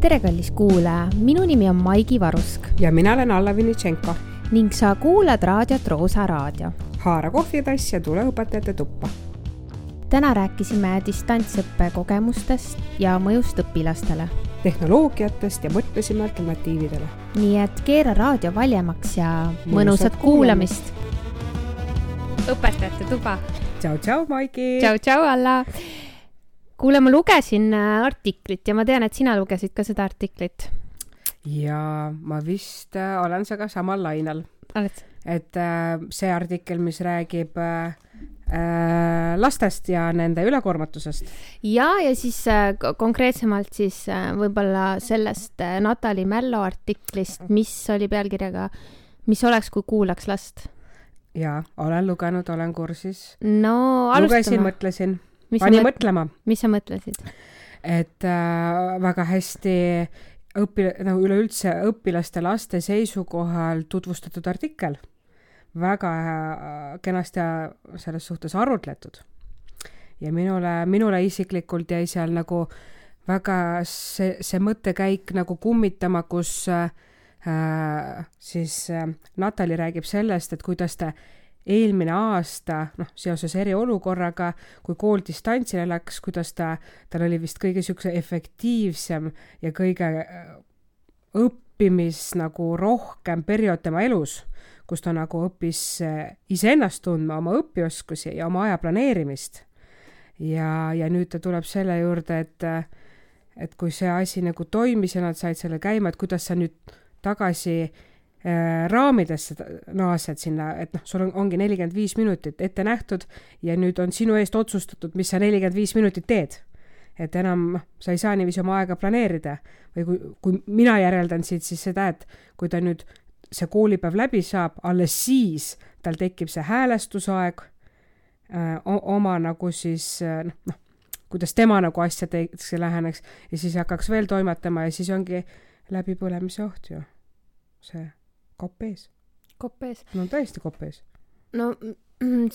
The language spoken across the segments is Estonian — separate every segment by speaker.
Speaker 1: tere, kallis kuulaja, minu nimi on Maigi Varusk
Speaker 2: ja mina olen Alla Vinitšenko.
Speaker 1: ning sa kuulad raadiot Roosa Raadio.
Speaker 2: haara kohvitass ja tule õpetajate tuppa.
Speaker 1: täna rääkisime distantsõppe kogemustest ja mõjust õpilastele.
Speaker 2: tehnoloogiatest ja mõtlesime alternatiividele.
Speaker 1: nii et keera raadio valjemaks ja mõnusat kuulamist. õpetajate tuba.
Speaker 2: tšau, tšau, Maigi.
Speaker 1: tšau, tšau, Alla kuule, ma lugesin äh, artiklit ja ma tean, et sina lugesid ka seda artiklit.
Speaker 2: ja ma vist äh, olen sinuga samal lainel. et äh, see artikkel, mis räägib äh, äh, lastest ja nende ülekoormatusest.
Speaker 1: ja, ja siis äh, konkreetsemalt siis võib-olla sellest Natali Mällo artiklist, mis oli pealkirjaga Mis oleks, kui kuulaks last?
Speaker 2: jaa, olen lugenud, olen kursis.
Speaker 1: no alustame.
Speaker 2: lugesin, mõtlesin pani mõt... mõtlema.
Speaker 1: mis sa mõtlesid?
Speaker 2: et äh, väga hästi õpi-, no üleüldse õpilaste, laste seisukohal tutvustatud artikkel. väga äh, kenasti selles suhtes arutletud. ja minule, minule isiklikult jäi seal nagu väga see, see mõttekäik nagu kummitama, kus äh, siis äh, Natali räägib sellest, et kuidas ta eelmine aasta, noh, seoses eriolukorraga, kui kool distantsile läks, kuidas ta, tal oli vist kõige niisuguse efektiivsem ja kõige äh, õppimis nagu rohkem periood tema elus, kus ta nagu õppis äh, iseennast tundma, oma õpioskusi ja oma aja planeerimist. ja, ja nüüd ta tuleb selle juurde, et, äh, et kui see asi nagu toimis ja nad said selle käima, et kuidas sa nüüd tagasi äh, raamidesse naased sinna, et noh, sul on, ongi nelikümmend viis minutit ette nähtud ja nüüd on sinu eest otsustatud, mis sa nelikümmend viis minutit teed. et enam noh, sa ei saa niiviisi oma aega planeerida või kui, kui mina järeldan siit siis seda, et kui ta nüüd see koolipäev läbi saab, alles siis tal tekib see häälestusaeg äh, oma nagu siis äh, noh, noh, kuidas tema nagu asjadeks läheneks ja siis hakkaks veel toimetama ja siis ongi läbipõlemise oht ju, see kopp ees.
Speaker 1: kopp ees?
Speaker 2: no täiesti kopp ees.
Speaker 1: no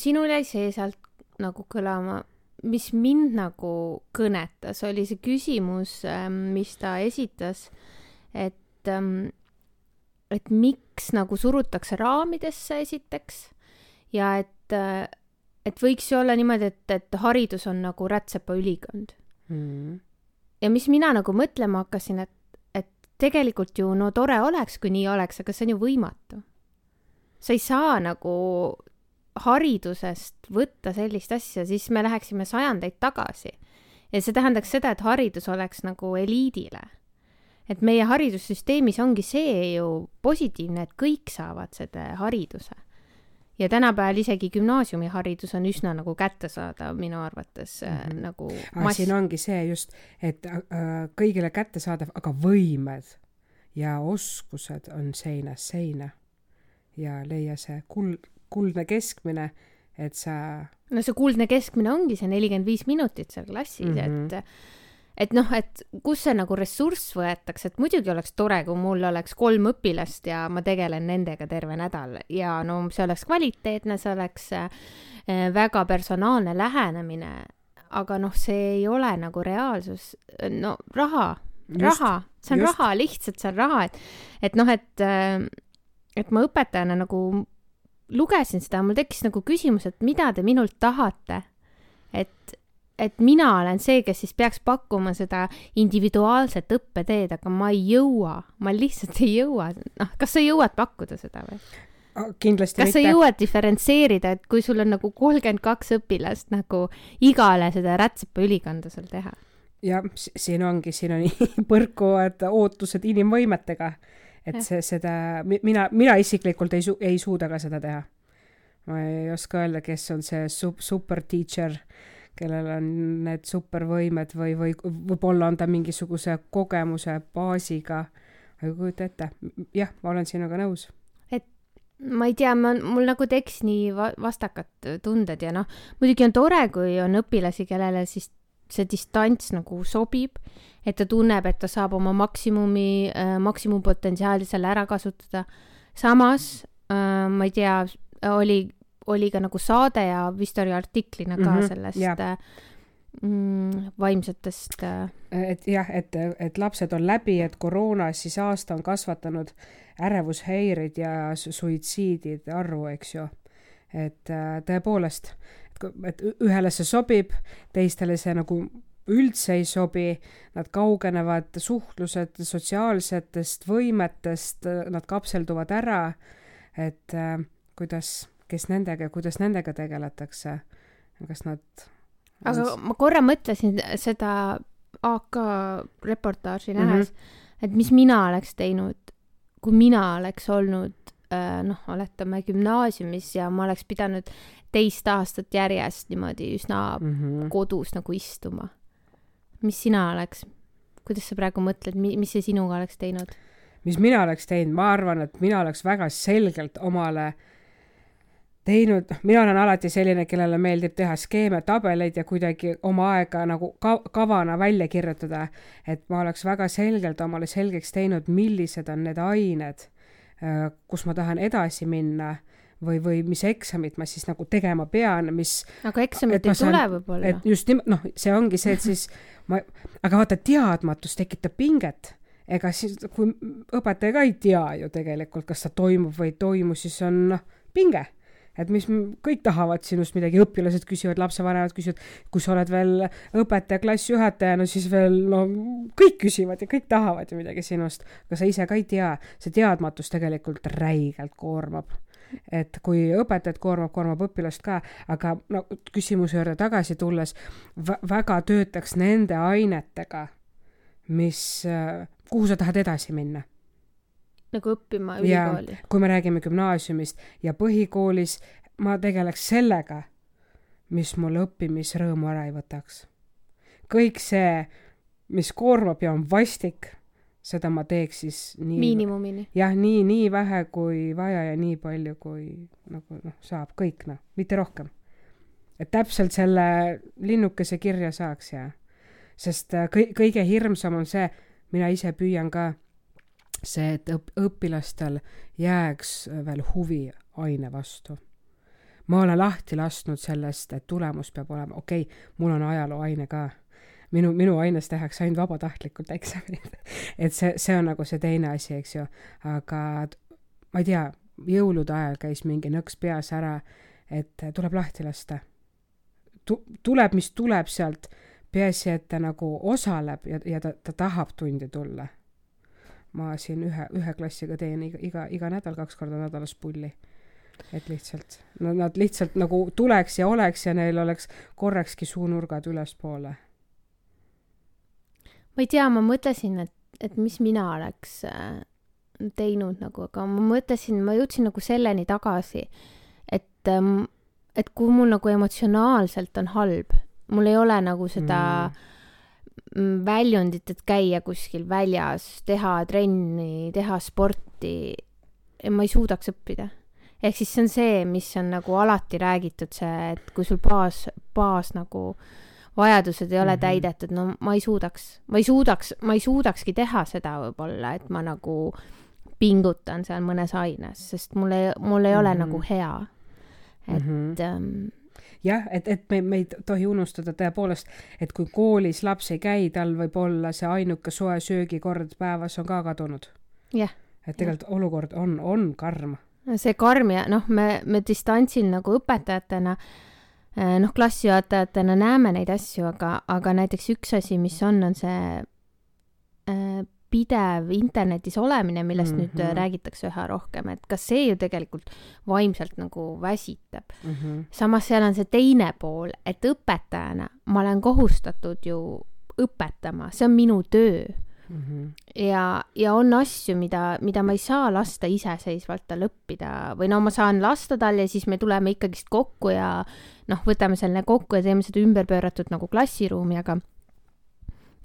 Speaker 1: sinul jäi see sealt nagu kõlama, mis mind nagu kõnetas, oli see küsimus, ähm, mis ta esitas, et, ähm, et miks nagu surutakse raamidesse esiteks ja et, äh, et võiks ju olla niimoodi, et, et haridus on nagu rätsepa ülikond mm.. ja mis mina nagu mõtlema hakkasin, et tegelikult ju no tore oleks, kui nii oleks, aga see on ju võimatu. sa ei saa nagu haridusest võtta sellist asja, siis me läheksime sajandeid tagasi. ja see tähendaks seda, et haridus oleks nagu eliidile. et meie haridussüsteemis ongi see ju positiivne, et kõik saavad selle hariduse ja tänapäeval isegi gümnaasiumiharidus on üsna nagu kättesaadav minu arvates mm -hmm. nagu
Speaker 2: mass.... siin ongi see just, et äh, kõigile kättesaadav, aga võimed ja oskused on seinast seina. ja leia see kuld, kuldne keskmine, et sa.
Speaker 1: no see kuldne keskmine ongi see nelikümmend viis minutit seal klassis mm, -hmm. et et noh, et kus see nagu ressurss võetakse, et muidugi oleks tore, kui mul oleks kolm õpilast ja ma tegelen nendega terve nädal ja no see oleks kvaliteetne, see oleks äh, väga personaalne lähenemine, aga noh, see ei ole nagu reaalsus, no raha, raha, see on just. raha, lihtsalt see on raha, et, et noh, et, äh, et ma õpetajana nagu lugesin seda, mul tekkis nagu küsimus, et mida te minult tahate. et et mina olen see, kes siis peaks pakkuma seda individuaalset õppeteed, aga ma ei jõua, ma lihtsalt ei jõua, noh, kas sa jõuad pakkuda seda või?
Speaker 2: kindlasti
Speaker 1: kas
Speaker 2: mitte.
Speaker 1: sa jõuad diferentseerida, et kui sul on nagu kolmkümmend kaks õpilast nagu igale seda rätsepa ülikonda seal teha?
Speaker 2: jah, siin ongi, siin on põrkuvad ootused inimvõimetega, et ja. see, seda, mina, mina isiklikult ei su-, ei suuda ka seda teha. ma ei oska öelda, kes on see sup-, super teacher kellel on need supervõimed või, või võib-olla on ta mingisuguse kogemuse baasiga. aga kujuta ette, jah, ma olen sinuga nõus.
Speaker 1: et ma ei tea, ma, mul nagu tekkis nii va vastakad tunded ja noh, muidugi on tore, kui on õpilasi, kellele siis see distants nagu sobib, et ta tunneb, et ta saab oma maksimumi äh,, maksimumpotentsiaali seal ära kasutada. samas äh, ma ei tea, oli oli ka nagu saade ja vist oli artiklina ka mm -hmm, sellest yeah. mm, vaimsetest äh...
Speaker 2: et jah, et, et lapsed on läbi, et koroona siis aasta on kasvatanud ärevushäireid ja suitsiidide arvu, eks ju. et äh, tõepoolest, et ühele see sobib, teistele see nagu üldse ei sobi, nad kaugenevad suhtlused sotsiaalsetest võimetest, nad kapselduvad ära, et äh, kuidas, kes nendega, kuidas nendega tegeletakse, kas nad
Speaker 1: aga on... ma korra mõtlesin seda AK reportaaži nähes mm, -hmm. et mis mina oleks teinud, kui mina oleks olnud äh, noh, oletame gümnaasiumis ja ma oleks pidanud teist aastat järjest niimoodi üsna mm -hmm. kodus nagu istuma. mis sina oleks, kuidas sa praegu mõtled, mis see sinuga oleks teinud?
Speaker 2: mis mina oleks teinud, ma arvan, et mina oleks väga selgelt omale äh, teinud, noh, mina olen alati selline, kellele meeldib teha skeeme, tabeleid ja kuidagi oma aega nagu ka kavana välja kirjutada. et ma oleks väga selgelt omale selgeks teinud, millised on need ained, äh, kus ma tahan edasi minna või, või mis eksamit ma siis nagu tegema pean, mis.
Speaker 1: aga eksamit ei tule võib-olla.
Speaker 2: et just nimelt, noh, see ongi see, et siis ma, aga vaata, teadmatus tekitab pinget ega siis, kui õpetaja ka ei tea ju tegelikult, kas see toimub või ei toimu, siis on noh, pinge et mis kõik tahavad sinust midagi, õpilased küsivad, lapsevanemad küsivad, kui sa oled veel õpetaja, klassijuhataja, no siis veel no kõik küsivad ja kõik tahavad ju midagi sinust, aga sa ise ka ei tea, see teadmatus tegelikult räigelt koormab. Et kui õpetajat koormab, koormab õpilast ka, aga no küsimuse juurde tagasi tulles, väga töötaks nende ainetega, mis, kuhu sa tahad edasi minna
Speaker 1: nagu õppima ülikooli.
Speaker 2: kui me räägime gümnaasiumist ja põhikoolis, ma tegeleks sellega, mis mul õppimisrõõmu ära ei võtaks. kõik see, mis koormab ja on vastik, seda ma teeks siis
Speaker 1: nii miinimumini.
Speaker 2: jah, nii, nii vähe kui vaja ja nii palju, kui nagu noh, saab kõik noh, mitte rohkem. et täpselt selle linnukese kirja saaks ja, sest äh, kõi-, kõige hirmsam on see, mina ise püüan ka see, et õp-, õpilastel jääks veel huvi aine vastu. ma olen lahti lasknud sellest, et tulemus peab olema, okei okay,, mul on ajalooaine ka. minu, minu aines tehakse ainult vabatahtlikult eksamid et see, see on nagu see teine asi, eks ju, aga ma ei tea, jõulude ajal käis mingi nõks peas ära, et tuleb lahti lasta. Tu-, tuleb, mis tuleb sealt, peaasi, et ta nagu osaleb ja, ja ta, ta tahab tundi tulla ma siin ühe, ühe klassiga teen iga, iga, iga nädal kaks korda nädalas pulli. et lihtsalt, no nad lihtsalt nagu tuleks ja oleks ja neil oleks korrakski suunurgad ülespoole.
Speaker 1: ma ei tea, ma mõtlesin, et, et mis mina oleks äh, teinud nagu, aga ma mõtlesin, ma jõudsin nagu selleni tagasi, et, ähm, et kui mul nagu emotsionaalselt on halb, mul ei ole nagu seda mm Mm, väljundit, et käia kuskil väljas, teha trenni, teha sporti, ma ei suudaks õppida. ehk siis see on see, mis on nagu alati räägitud, see, et kui sul baas, baas nagu vajadused ei ole mm -hmm. täidetud, no ma ei suudaks, ma ei suudaks, ma ei suudakski teha seda võib-olla, et ma nagu pingutan seal mõnes aines, sest mul ei, mul ei mm -hmm. ole nagu hea. et mm -hmm.
Speaker 2: Jah, et, et me, me ei tohi unustada tõepoolest, et kui koolis laps ei käi, tal võib olla see ainuke soe söögikord päevas on ka kadunud.
Speaker 1: jah.
Speaker 2: et tegelikult ja. olukord on, on karm.
Speaker 1: see karm ja noh, me, me distantsil nagu õpetajatena eh, noh, klassijuhatajatena näeme neid asju, aga, aga näiteks üks asi, mis on, on see äh, pidev internetis olemine, millest mm -hmm. nüüd äh, mhm. räägitakse üha rohkem, et kas see ju tegelikult vaimselt nagu väsitab mm. -hmm. samas seal on see teine pool, et õpetajana ma olen kohustatud ju õpetama, see on minu töö mm. -hmm. ja, ja on asju, mida, mida ma ei saa lasta iseseisvalt tal õppida või no ma saan lasta tal ja siis me tuleme ikkagist kokku ja noh, võtame selle kokku ja teeme seda ümberpööratud nagu klassiruumi, aga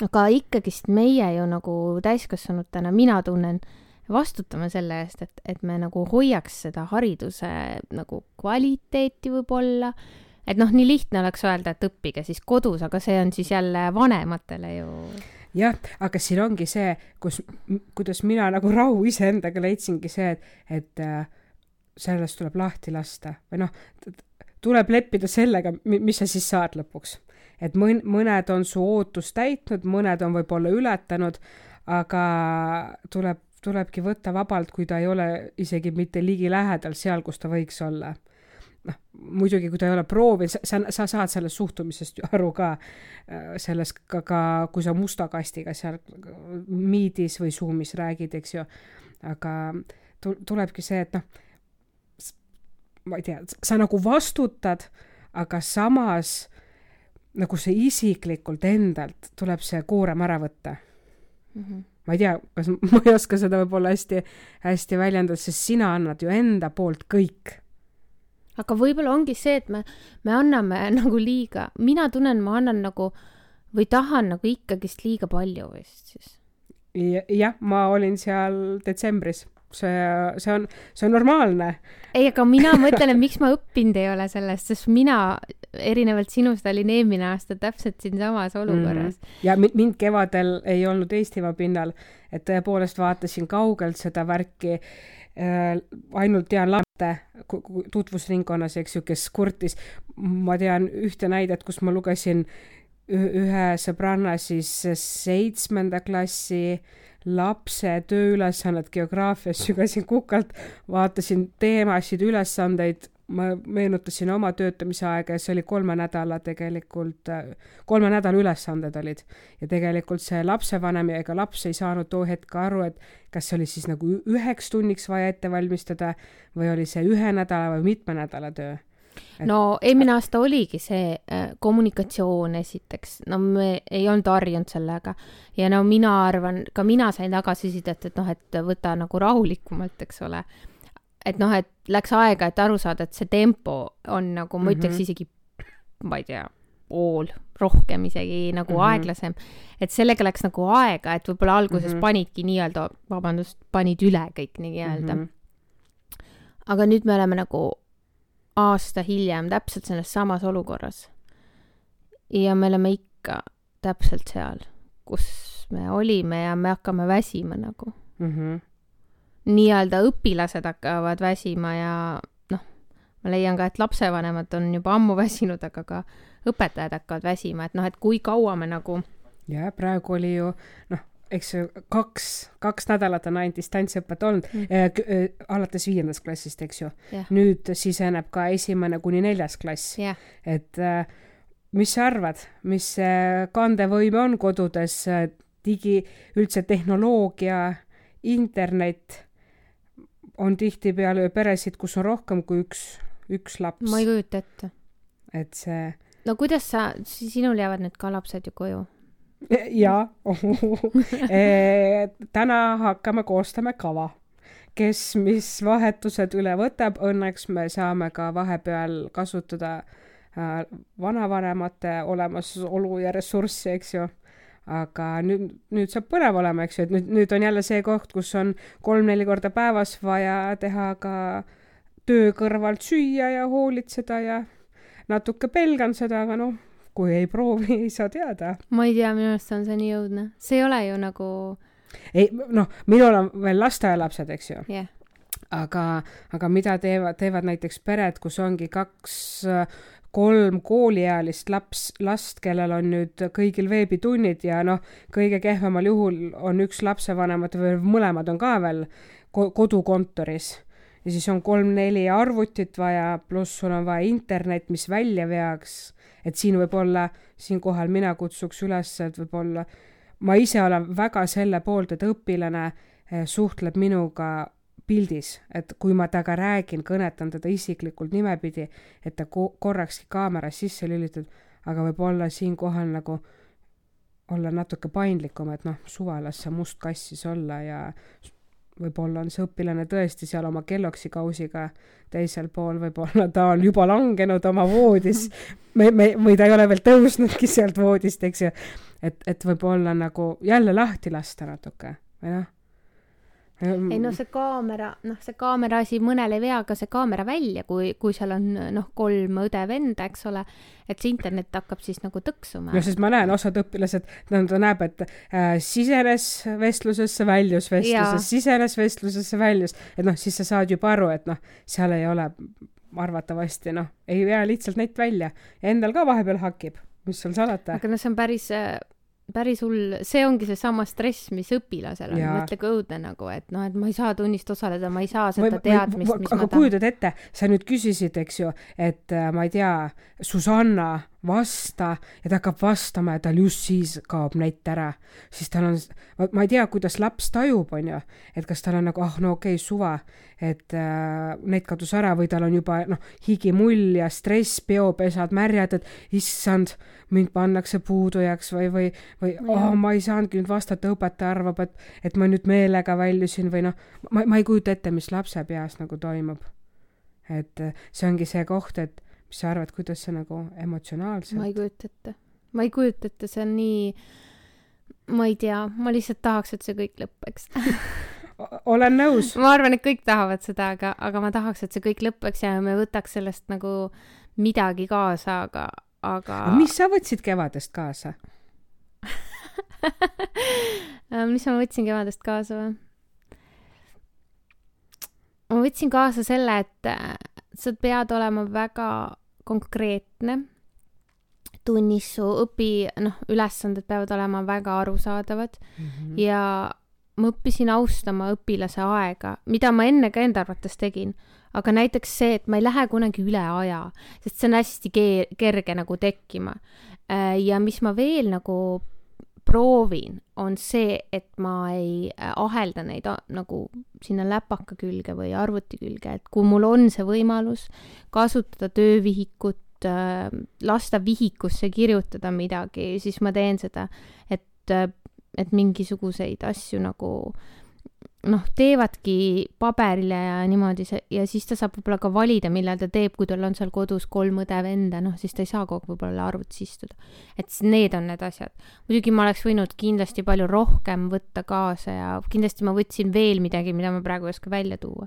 Speaker 1: aga ikkagist meie ju nagu täiskasvanutena, mina tunnen, vastutame selle eest, et, et me nagu hoiaks seda hariduse nagu kvaliteeti võib-olla, et noh, nii lihtne oleks öelda, et õppige siis kodus, aga see on siis jälle vanematele ju
Speaker 2: jah, aga siin ongi see, kus, kuidas mina nagu rahu iseendaga leidsingi see, et, et äh, sellest tuleb lahti lasta. Või noh, tuleb leppida sellega, mis sa siis saad lõpuks et mõn-, mõned on su ootust täitnud, mõned on võib-olla ületanud, aga tuleb, tulebki võtta vabalt, kui ta ei ole isegi mitte ligilähedal seal, kus ta võiks olla. noh, muidugi, kui ta ei ole proovinud, sa, sa, sa saad sellest suhtumisest ju aru ka, äh, sellest ka, ka kui sa musta kastiga seal Meetis või Zoomis räägid, eks ju, aga tulebki see, et noh, ma ei tea, sa nagu vastutad, aga samas nagu see isiklikult endalt tuleb see koorem ära võtta mm. -hmm. ma ei tea, kas ma ei oska seda võib-olla hästi, hästi väljendada, sest sina annad ju enda poolt kõik.
Speaker 1: aga võib-olla ongi see, et me, me anname nagu liiga, mina tunnen, ma annan nagu või tahan nagu ikkagist liiga palju vist siis.
Speaker 2: jah, ma olin seal detsembris see, see on, see on normaalne.
Speaker 1: ei, aga mina mõtlen, et miks ma õppinud ei ole sellest, sest mina erinevalt sinust olin eelmine aasta täpselt siinsamas olukorras mm.
Speaker 2: ja mind kevadel ei olnud Eestimaa pinnal, et tõepoolest vaatasin kaugelt seda värki äh,. ainult tean laste tutvusringkonnas, eks ju, kes kurtis. ma tean ühte näidet, kus ma lugesin ühe sõbranna siis seitsmenda klassi äh, lapse tööülesannet geograafias, sügasin kukalt, vaatasin teemasid, ülesandeid, ma meenutasin oma töötamise aega ja see oli kolme nädala tegelikult, kolme nädala ülesanded olid. ja tegelikult see lapsevanem ja ega laps ei saanud too hetk aru, et kas see oli siis nagu üheks tunniks vaja ette valmistada või oli see ühe nädala või mitme nädala töö
Speaker 1: no eelmine aasta oligi see äh, kommunikatsioon esiteks, no me ei olnud harjunud sellega ja no mina arvan, ka mina sain tagasisidet, et noh, et võta nagu rahulikumalt, eks ole. et noh, et läks aega, et aru saada, et see tempo on nagu, ma ütleks mm -hmm. isegi, ma ei tea, pool, rohkem isegi nagu mm -hmm. aeglasem. et sellega läks nagu aega, et võib-olla alguses mm -hmm. panidki nii-öelda, vabandust, panid üle kõik nii-öelda mm. -hmm. aga nüüd me oleme nagu aasta hiljem täpselt selles samas olukorras. ja me oleme ikka täpselt seal, kus me olime ja me hakkame väsima nagu mm -hmm.. nii-öelda õpilased hakkavad väsima ja noh, ma leian ka, et lapsevanemad on juba ammu väsinud, aga ka õpetajad hakkavad väsima, et noh, et kui kaua me nagu.
Speaker 2: ja praegu oli ju noh, eks ju, kaks, kaks nädalat on ainult distantsõpet olnud mm. äh, alates viiendast klassist, eks ju yeah.. nüüd siseneb ka esimene kuni neljas klass
Speaker 1: yeah..
Speaker 2: et äh, mis sa arvad, mis see kandevõime on kodudes, digi, üldse tehnoloogia, internet, on tihtipeale ju peresid, kus on rohkem kui üks, üks laps.
Speaker 1: ma ei kujuta ette.
Speaker 2: et see.
Speaker 1: no kuidas sa, sinul jäävad nüüd ka lapsed ju koju
Speaker 2: ja eh, täna hakkame koostama kava, kes mis vahetused üle võtab, õnneks me saame ka vahepeal kasutada äh, vanavanemate olemasolu ja ressurssi, eks ju. Aga nüüd, nüüd saab põnev olema, eks ju, et nüüd, nüüd on jälle see koht, kus on kolm-neli korda päevas vaja teha ka töö kõrvalt süüa ja hoolitseda ja natuke pelgan seda, aga noh, kui ei proovi, ei saa teada.
Speaker 1: ma ei tea, minu arust on see nii õudne, see ei ole ju nagu.
Speaker 2: ei, noh, minul on veel lasteaialapsed, eks ju
Speaker 1: yeah.
Speaker 2: aga, aga mida teevad, teevad näiteks pered, kus ongi kaks, kolm kooliealist laps, last, kellel on nüüd kõigil veebitunnid ja noh, kõige kehvemal juhul on üks lapsevanemat või mõlemad on ka veel kodukontoris ja siis on kolm-neli arvutit vaja, pluss sul on vaja internet, mis välja veaks et siin võib-olla, siinkohal mina kutsuks üles, et võib-olla ma ise olen väga selle poolt, et õpilane eh, suhtleb minuga pildis, et kui ma temaga räägin, kõnetan teda isiklikult nimepidi, et ta ko korrakski kaameras sisse lülitatud, aga võib-olla siinkohal nagu olla natuke paindlikum, et noh, suva las see must kass siis olla ja võib-olla on see õpilane tõesti seal oma Kelloggsi kausiga teisel pool, võib-olla ta on juba langenud oma voodis, me, me, või ta ei ole veel tõusnudki sealt voodist, eks ju. et, et võib-olla nagu jälle lahti lasta natuke või noh
Speaker 1: ei no see kaamera, noh, see kaamera asi mõnel ei vea ka see kaamera välja, kui, kui seal on noh, kolm õde-venda, eks ole, et see internet hakkab siis nagu tõksuma.
Speaker 2: no sest ma näen, osad õpilased, no ta näeb, et äh, sisenes vestlusesse, väljus vestlusesse, sisenes vestlusesse, väljus, et noh, siis sa saad juba aru, et noh, seal ei ole arvatavasti noh, ei vea lihtsalt net välja ja endal ka vahepeal hakib mis seal salata.
Speaker 1: aga noh, see on päris päris hull, see ongi seesama stress, mis õpilasel on, mõtle kui õudne nagu, et noh, et ma ei saa tunnist osaleda, ma ei saa seda teadmist, mis
Speaker 2: aga
Speaker 1: ma
Speaker 2: kujutad ette, sa nüüd küsisid, eks ju, et äh, ma ei tea, Susanna vasta ja ta hakkab vastama ja tal just siis kaob net ära, siis tal on, ma ei tea, kuidas laps tajub, onju, et kas tal on nagu, ah no okei okay,, suva, et äh, net kadus ära või tal on juba noh, higimull ja stress, peopesad märjad, et issand, mind pannakse puudujaks või, või, või oh, ma ei saanudki nüüd vastata, õpetaja arvab, et, et ma nüüd meelega väljusin või noh, ma, ma ei kujuta ette, mis lapse peas nagu toimub. et äh, see ongi see koht, et mis sa arvad, kuidas see nagu emotsionaalselt?
Speaker 1: ma ei kujuta ette, ma ei kujuta ette, see on nii, ma ei tea, ma lihtsalt tahaks, et see kõik lõpeks
Speaker 2: olen nõus.
Speaker 1: ma arvan, et kõik tahavad seda, aga, aga ma tahaks, et see kõik lõpeks ja me võtaks sellest nagu midagi kaasa, aga, aga.
Speaker 2: mis sa võtsid kevadest kaasa
Speaker 1: mis ma võtsin kevadest kaasa või? ma võtsin kaasa selle, et sa pead olema väga konkreetne tunnis su õpi, noh, ülesanded peavad olema väga arusaadavad mm -hmm. ja ma õppisin austama õpilase aega, mida ma enne ka enda arvates tegin, aga näiteks see, et ma ei lähe kunagi üle aja, sest see on hästi ke-, kerge nagu tekkima. Äh, ja mis ma veel nagu proovin, on see, et ma ei äh, ahelda neid nagu sinna läpaka külge või arvuti külge, et kui mul on see võimalus kasutada töövihikut äh,, lasta vihikusse kirjutada midagi, siis ma teen seda, et, äh, et mingisuguseid asju nagu noh, teevadki paberile ja niimoodi see ja siis ta saab võib-olla ka valida, millal ta teeb, kui tal on seal kodus kolm õde-venda, noh, siis ta ei saa kogu aeg võib-olla arvutis istuda. et need on need asjad. muidugi ma oleks võinud kindlasti palju rohkem võtta kaasa ja kindlasti ma võtsin veel midagi, mida ma praegu ei oska välja tuua.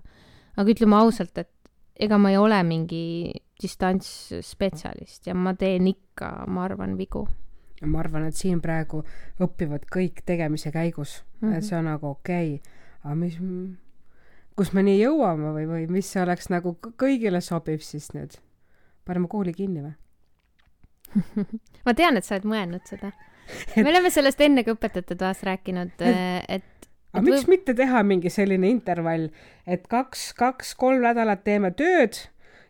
Speaker 1: aga ütleme ausalt, et ega ma ei ole mingi distantsspetsialist ja ma teen ikka, ma arvan, vigu
Speaker 2: ma arvan, et siin praegu õpivad kõik tegemise käigus mm, -hmm. et see on nagu okei okay aga mis, kus me nii jõuame või, või mis oleks nagu kõigile sobib siis nüüd? paneme kooli kinni või
Speaker 1: ma tean, et sa oled mõelnud seda me oleme sellest enne ka õpetajate toas rääkinud, et
Speaker 2: aga miks võib... mitte teha mingi selline intervall, et kaks, kaks-kolm nädalat teeme tööd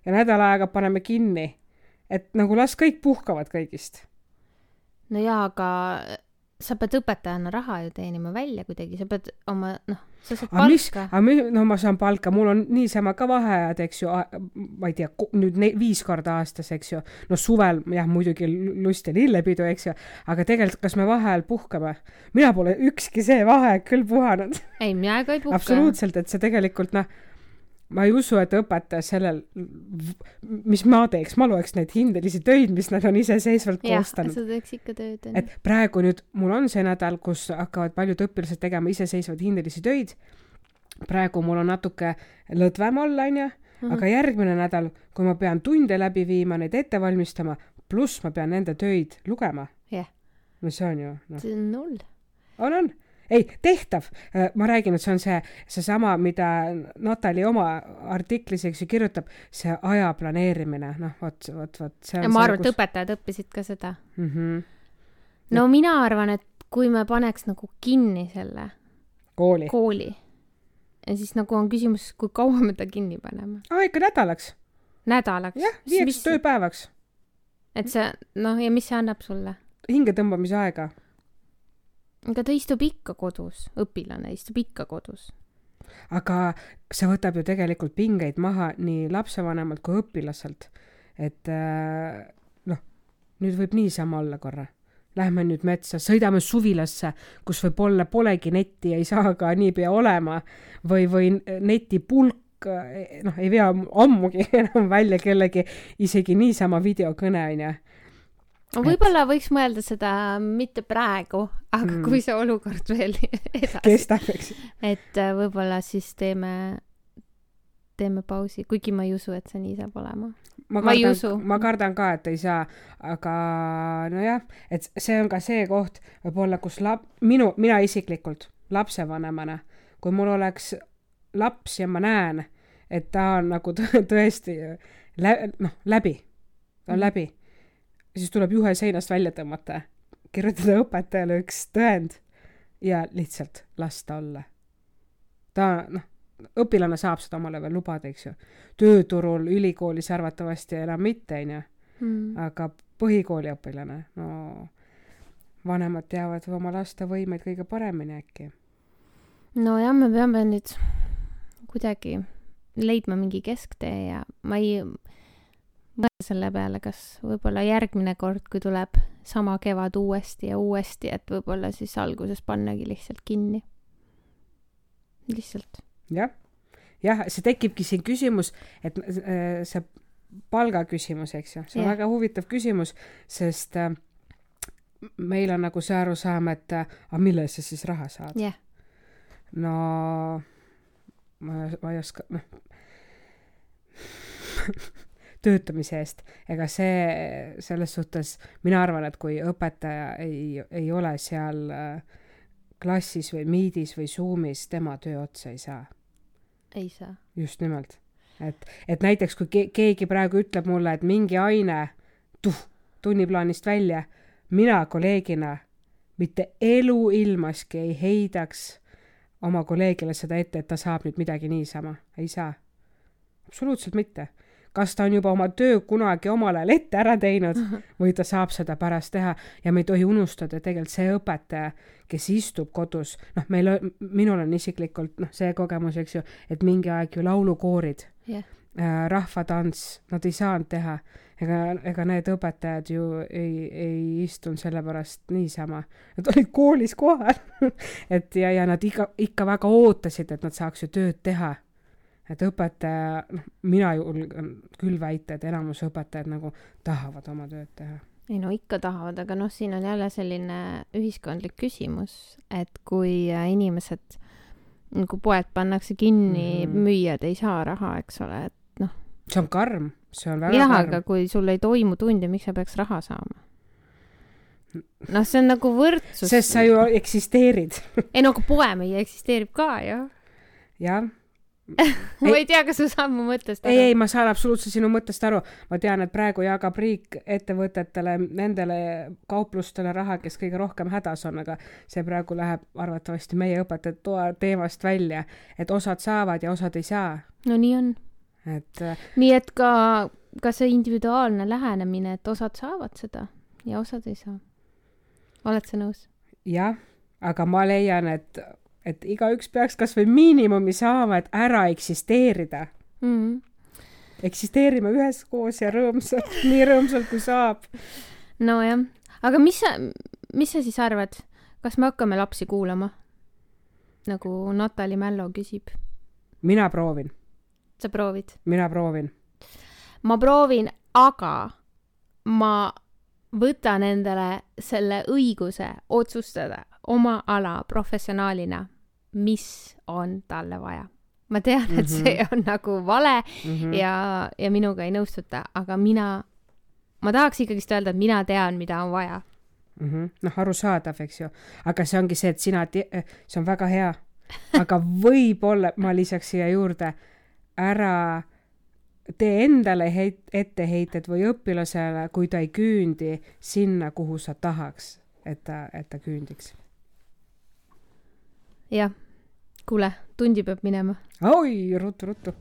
Speaker 2: ja nädal aega paneme kinni. et nagu las kõik puhkavad kõigist.
Speaker 1: no jaa, aga sa pead õpetajana raha ju teenima välja kuidagi, sa pead oma, noh sa saad palka.
Speaker 2: aga mis, no ma saan palka, mul on niisama ka vaheajad, eks ju, ma ei tea, nüüd ne, viis korda aastas, eks ju. no suvel jah, muidugi lust ja lillepidu, eks ju, aga tegelikult, kas me vaheajal puhkame? mina pole ükski see vaheaeg küll puhanud.
Speaker 1: ei, mina ka ei puhka.
Speaker 2: absoluutselt, et see tegelikult noh ma ei usu, et õpetaja sellel, mis ma teeks, ma loeks neid hindelisi töid, mis nad on iseseisvalt koostanud.
Speaker 1: sa teeks ikka tööd.
Speaker 2: et praegu nüüd mul on see nädal, kus hakkavad paljud õpilased tegema iseseisvaid hindelisi töid. praegu mul on natuke lõdvem olla, onju, aga järgmine nädal, kui ma pean tunde läbi viima, neid ette valmistama, pluss ma pean nende töid lugema.
Speaker 1: jah yeah..
Speaker 2: no see on ju
Speaker 1: no.. see on null.
Speaker 2: on, on ei, tehtav. Äh, ma räägin, et see on see, seesama, mida Natali oma artiklis, eks ju, kirjutab, see aja planeerimine, noh, vot, vot, vot.
Speaker 1: ja ma arvan, et kus... õpetajad õppisid ka seda
Speaker 2: mm. -hmm.
Speaker 1: no et... mina arvan, et kui me paneks nagu kinni selle
Speaker 2: kooli,
Speaker 1: kooli, ja siis nagu on küsimus, kui kaua me ta kinni paneme.
Speaker 2: aa, ikka nädalaks.
Speaker 1: nädalaks?
Speaker 2: jah, viieks mis... tööpäevaks.
Speaker 1: et see, noh, ja mis see annab sulle?
Speaker 2: hingetõmbamise aega
Speaker 1: aga ta istub ikka kodus, õpilane istub ikka kodus.
Speaker 2: aga see võtab ju tegelikult pingeid maha nii lapsevanemalt kui õpilaselt. et äh, noh, nüüd võib niisama olla korra. Lähme nüüd metsa, sõidame suvilasse, kus võib-olla polegi netti, ei saa ka niipea olema või, või netipulk noh, ei vea ammugi enam välja kellegi isegi niisama videokõne onju
Speaker 1: võib-olla võiks mõelda seda mitte praegu, aga mm. kui see olukord veel edasi
Speaker 2: kestab, eks.
Speaker 1: et äh, võib-olla siis teeme, teeme pausi, kuigi ma ei usu, et see nii saab olema.
Speaker 2: ma, ma kardan, ma kardan ka, et ei saa, aga nojah, et see on ka see koht võib-olla, kus lap-, minu, mina isiklikult lapsevanemana, kui mul oleks laps ja ma näen, et ta on nagu tõesti lä-, noh, läbi, ta on mm. läbi siis tuleb juhe seinast välja tõmmata, kirjutada õpetajale üks tõend ja lihtsalt lasta olla. ta, noh, õpilane saab seda omale veel lubada, eks ju. tööturul, ülikoolis arvatavasti enam mitte, onju.
Speaker 1: mm.
Speaker 2: aga põhikooliõpilane, no vanemad teavad oma laste võimeid kõige paremini äkki.
Speaker 1: nojah, me peame nüüd kuidagi leidma mingi kesktee ja ma ei mõtle selle peale, kas võib-olla järgmine kord, kui tuleb sama kevad uuesti ja uuesti, et võib-olla siis alguses pannagi lihtsalt kinni. lihtsalt.
Speaker 2: jah, jah, see tekibki siin küsimus, et äh, see palgaküsimus, eks ju, see on
Speaker 1: Jah.
Speaker 2: väga huvitav küsimus, sest äh, meil on nagu see arusaam, et äh, aga mille sa siis raha saad no ma, ma ei oska, noh töötamise eest, ega see selles suhtes, mina arvan, et kui õpetaja ei, ei ole seal äh, klassis või Meetis või Zoomis, tema töö otsa ei saa.
Speaker 1: ei saa.
Speaker 2: just nimelt. et, et näiteks kui ke keegi praegu ütleb mulle, et mingi aine, tuh, tunniplaanist välja, mina kolleegina mitte eluilmaski ei heidaks oma kolleegile seda ette, et ta saab nüüd midagi niisama, ei saa. absoluutselt mitte. Kas ta on juba oma töö kunagi omal ajal ette ära teinud või ta saab seda pärast teha ja me ei tohi unustada, et tegelikult see õpetaja, kes istub kodus, noh, meil minul on isiklikult noh, see kogemus, eks ju, et mingi aeg ju laulukoorid
Speaker 1: jah,
Speaker 2: äh, rahvatants, nad ei saanud teha. ega, ega need õpetajad ju ei, ei istunud sellepärast niisama, nad olid koolis kohal et ja, ja nad ikka, ikka väga ootasid, et nad saaks ju tööd teha. Et õpetaja, noh, mina julgen küll väita, et enamus õpetajad nagu tahavad oma tööd teha.
Speaker 1: ei no ikka tahavad, aga noh, siin on jälle selline ühiskondlik küsimus, et kui inimesed nagu poed pannakse kinni mm, müüjad ei saa raha, eks ole, et
Speaker 2: see on karm, see on väga
Speaker 1: jah,
Speaker 2: karm
Speaker 1: aga. kui sul ei toimu tunde, miks sa peaks raha saama? noh, see on nagu võrdsus.
Speaker 2: sest sa ju eksisteerid,
Speaker 1: ei no aga poemehi eksisteerib ka ju.
Speaker 2: jah
Speaker 1: ma ei tea, kas sa saad mu mõttest
Speaker 2: ei, ei, ma saan absoluutselt sinu mõttest aru. ma tean, et praegu jagab riik ettevõtetele, nendele kauplustele raha, kes kõige rohkem hädas on, aga see praegu läheb arvatavasti meie õpetajate toa teemast välja, et osad saavad ja osad ei saa.
Speaker 1: no nii on.
Speaker 2: et äh,
Speaker 1: nii et ka, ka see individuaalne lähenemine, et osad saavad seda ja osad ei saa. oled sa nõus?
Speaker 2: jah, aga ma leian, et, et igaüks peaks kasvõi miinimumi saama, et ära eksisteerida.
Speaker 1: Mm -hmm.
Speaker 2: eksisteerime üheskoos ja rõõmsalt, nii rõõmsalt kui saab.
Speaker 1: nojah, aga mis sa, mis sa siis arvad, kas me hakkame lapsi kuulama? nagu Natali Mällo küsib.
Speaker 2: mina proovin,
Speaker 1: sa proovid?
Speaker 2: mina proovin.
Speaker 1: ma proovin, aga ma võtan endale selle õiguse otsustada oma ala professionaalina, mis on talle vaja. ma tean, et
Speaker 2: Mhm.
Speaker 1: see on nagu vale
Speaker 2: Mm -hmm.
Speaker 1: ja, ja minuga ei nõustuta, aga mina, ma tahaks ikkagist öelda, et mina tean, mida on vaja.
Speaker 2: mm -hmm. noh, arusaadav, eks ju, aga see ongi see, et sina, see on väga hea, aga võib-olla ma lisaks siia juurde, ära tee endale heit-, etteheited või õpilasele, kui ta ei küündi sinna, kuhu sa tahaks, et ta, et ta küündiks.
Speaker 1: jah, kuule, tundi peab minema.
Speaker 2: oi, ruttu-ruttu.